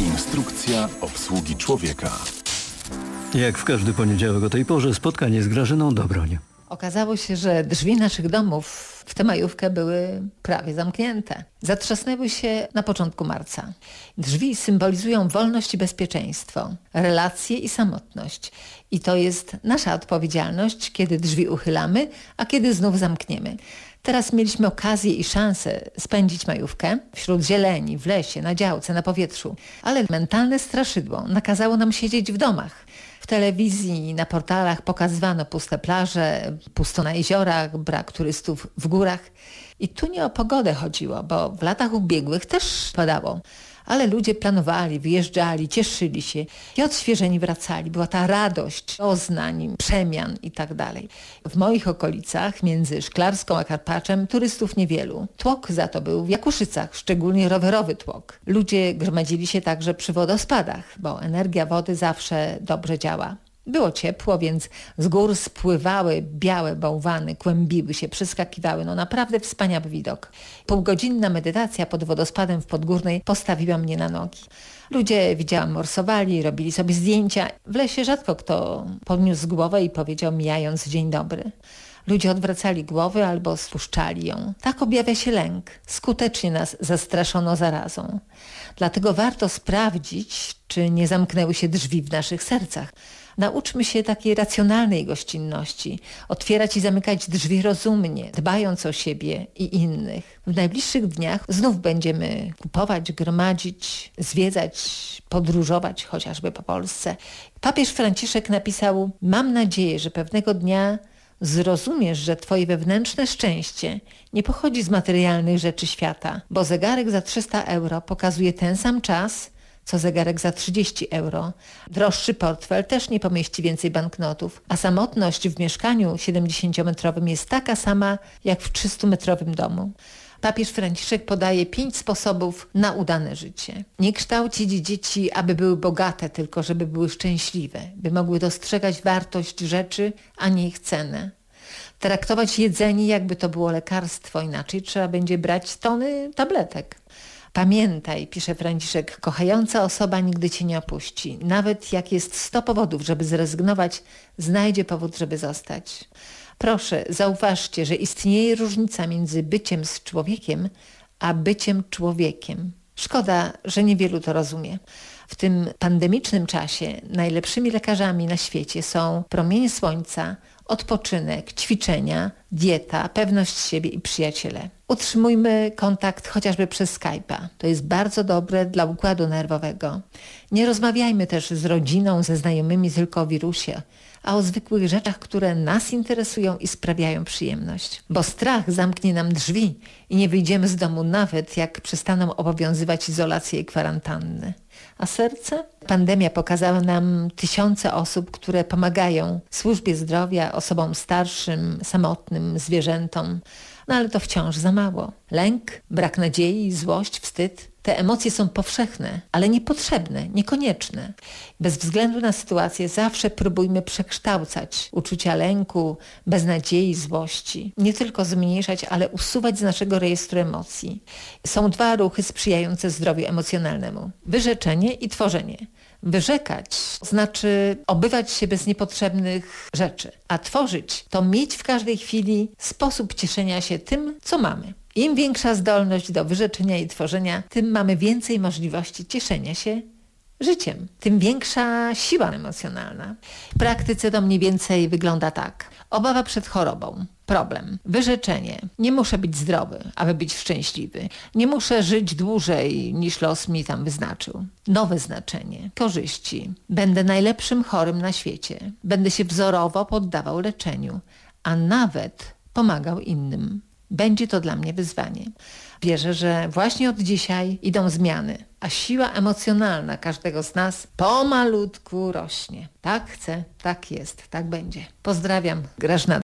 Instrukcja obsługi człowieka. Jak w każdy poniedziałek o tej porze spotkanie z Grażyną Dobroń. Okazało się, że drzwi naszych domów w tę majówkę były prawie zamknięte. Zatrzasnęły się na początku marca. Drzwi symbolizują wolność i bezpieczeństwo, relacje i samotność. I to jest nasza odpowiedzialność, kiedy drzwi uchylamy, a kiedy znów zamkniemy. Teraz mieliśmy okazję i szansę spędzić majówkę wśród zieleni, w lesie, na działce, na powietrzu. Ale mentalne straszydło nakazało nam siedzieć w domach. W telewizji na portalach pokazywano puste plaże, pusto na jeziorach, brak turystów w górach. I tu nie o pogodę chodziło, bo w latach ubiegłych też padało ale ludzie planowali, wyjeżdżali, cieszyli się i odświeżeni wracali. Była ta radość doznań, przemian i tak dalej. W moich okolicach, między Szklarską a Karpaczem, turystów niewielu. Tłok za to był w Jakuszycach, szczególnie rowerowy tłok. Ludzie gromadzili się także przy wodospadach, bo energia wody zawsze dobrze działa. Było ciepło, więc z gór spływały białe bałwany, kłębiły się, przeskakiwały. No naprawdę wspaniały widok. Półgodzinna medytacja pod wodospadem w Podgórnej postawiła mnie na nogi. Ludzie, widziałam, morsowali, robili sobie zdjęcia. W lesie rzadko kto podniósł głowę i powiedział mijając dzień dobry. Ludzie odwracali głowy albo spuszczali ją. Tak objawia się lęk. Skutecznie nas zastraszono zarazą. Dlatego warto sprawdzić, czy nie zamknęły się drzwi w naszych sercach. Nauczmy się takiej racjonalnej gościnności, otwierać i zamykać drzwi rozumnie, dbając o siebie i innych. W najbliższych dniach znów będziemy kupować, gromadzić, zwiedzać, podróżować chociażby po Polsce. Papież Franciszek napisał: Mam nadzieję, że pewnego dnia zrozumiesz, że twoje wewnętrzne szczęście nie pochodzi z materialnych rzeczy świata, bo zegarek za 300 euro pokazuje ten sam czas, co zegarek za 30 euro. Droższy portfel też nie pomieści więcej banknotów, a samotność w mieszkaniu 70-metrowym jest taka sama jak w 300-metrowym domu. Papież Franciszek podaje pięć sposobów na udane życie. Nie kształcić dzieci, aby były bogate, tylko żeby były szczęśliwe, by mogły dostrzegać wartość rzeczy, a nie ich cenę. Traktować jedzenie, jakby to było lekarstwo, inaczej trzeba będzie brać tony tabletek. Pamiętaj, pisze Franciszek, kochająca osoba nigdy cię nie opuści. Nawet jak jest sto powodów, żeby zrezygnować, znajdzie powód, żeby zostać. Proszę, zauważcie, że istnieje różnica między byciem z człowiekiem, a byciem człowiekiem. Szkoda, że niewielu to rozumie. W tym pandemicznym czasie najlepszymi lekarzami na świecie są promienie słońca, odpoczynek, ćwiczenia, dieta, pewność siebie i przyjaciele. Utrzymujmy kontakt chociażby przez Skype'a. To jest bardzo dobre dla układu nerwowego. Nie rozmawiajmy też z rodziną, ze znajomymi tylko o wirusie, a o zwykłych rzeczach, które nas interesują i sprawiają przyjemność. Bo strach zamknie nam drzwi i nie wyjdziemy z domu nawet, jak przestaną obowiązywać izolacje i kwarantanny. A serce? Pandemia pokazała nam tysiące osób, które pomagają służbie zdrowia, osobom starszym, samotnym, zwierzętom. No ale to wciąż za mało. Lęk, brak nadziei, złość, wstyd. Te emocje są powszechne, ale niepotrzebne, niekonieczne. Bez względu na sytuację zawsze próbujmy przekształcać uczucia lęku, beznadziei, złości. Nie tylko zmniejszać, ale usuwać z naszego rejestru emocji. Są dwa ruchy sprzyjające zdrowiu emocjonalnemu. Wyrzeczenie i tworzenie. Wyrzekać znaczy obywać się bez niepotrzebnych rzeczy, a tworzyć to mieć w każdej chwili sposób cieszenia się tym, co mamy. Im większa zdolność do wyrzeczenia i tworzenia, tym mamy więcej możliwości cieszenia się życiem. Tym większa siła emocjonalna. W praktyce to mniej więcej wygląda tak. Obawa przed chorobą. Problem. Wyrzeczenie. Nie muszę być zdrowy, aby być szczęśliwy. Nie muszę żyć dłużej niż los mi tam wyznaczył. Nowe znaczenie. Korzyści. Będę najlepszym chorym na świecie. Będę się wzorowo poddawał leczeniu, a nawet pomagał innym. Będzie to dla mnie wyzwanie. Wierzę, że właśnie od dzisiaj idą zmiany, a siła emocjonalna każdego z nas pomalutku rośnie. Tak chcę, tak jest, tak będzie. Pozdrawiam, Grażna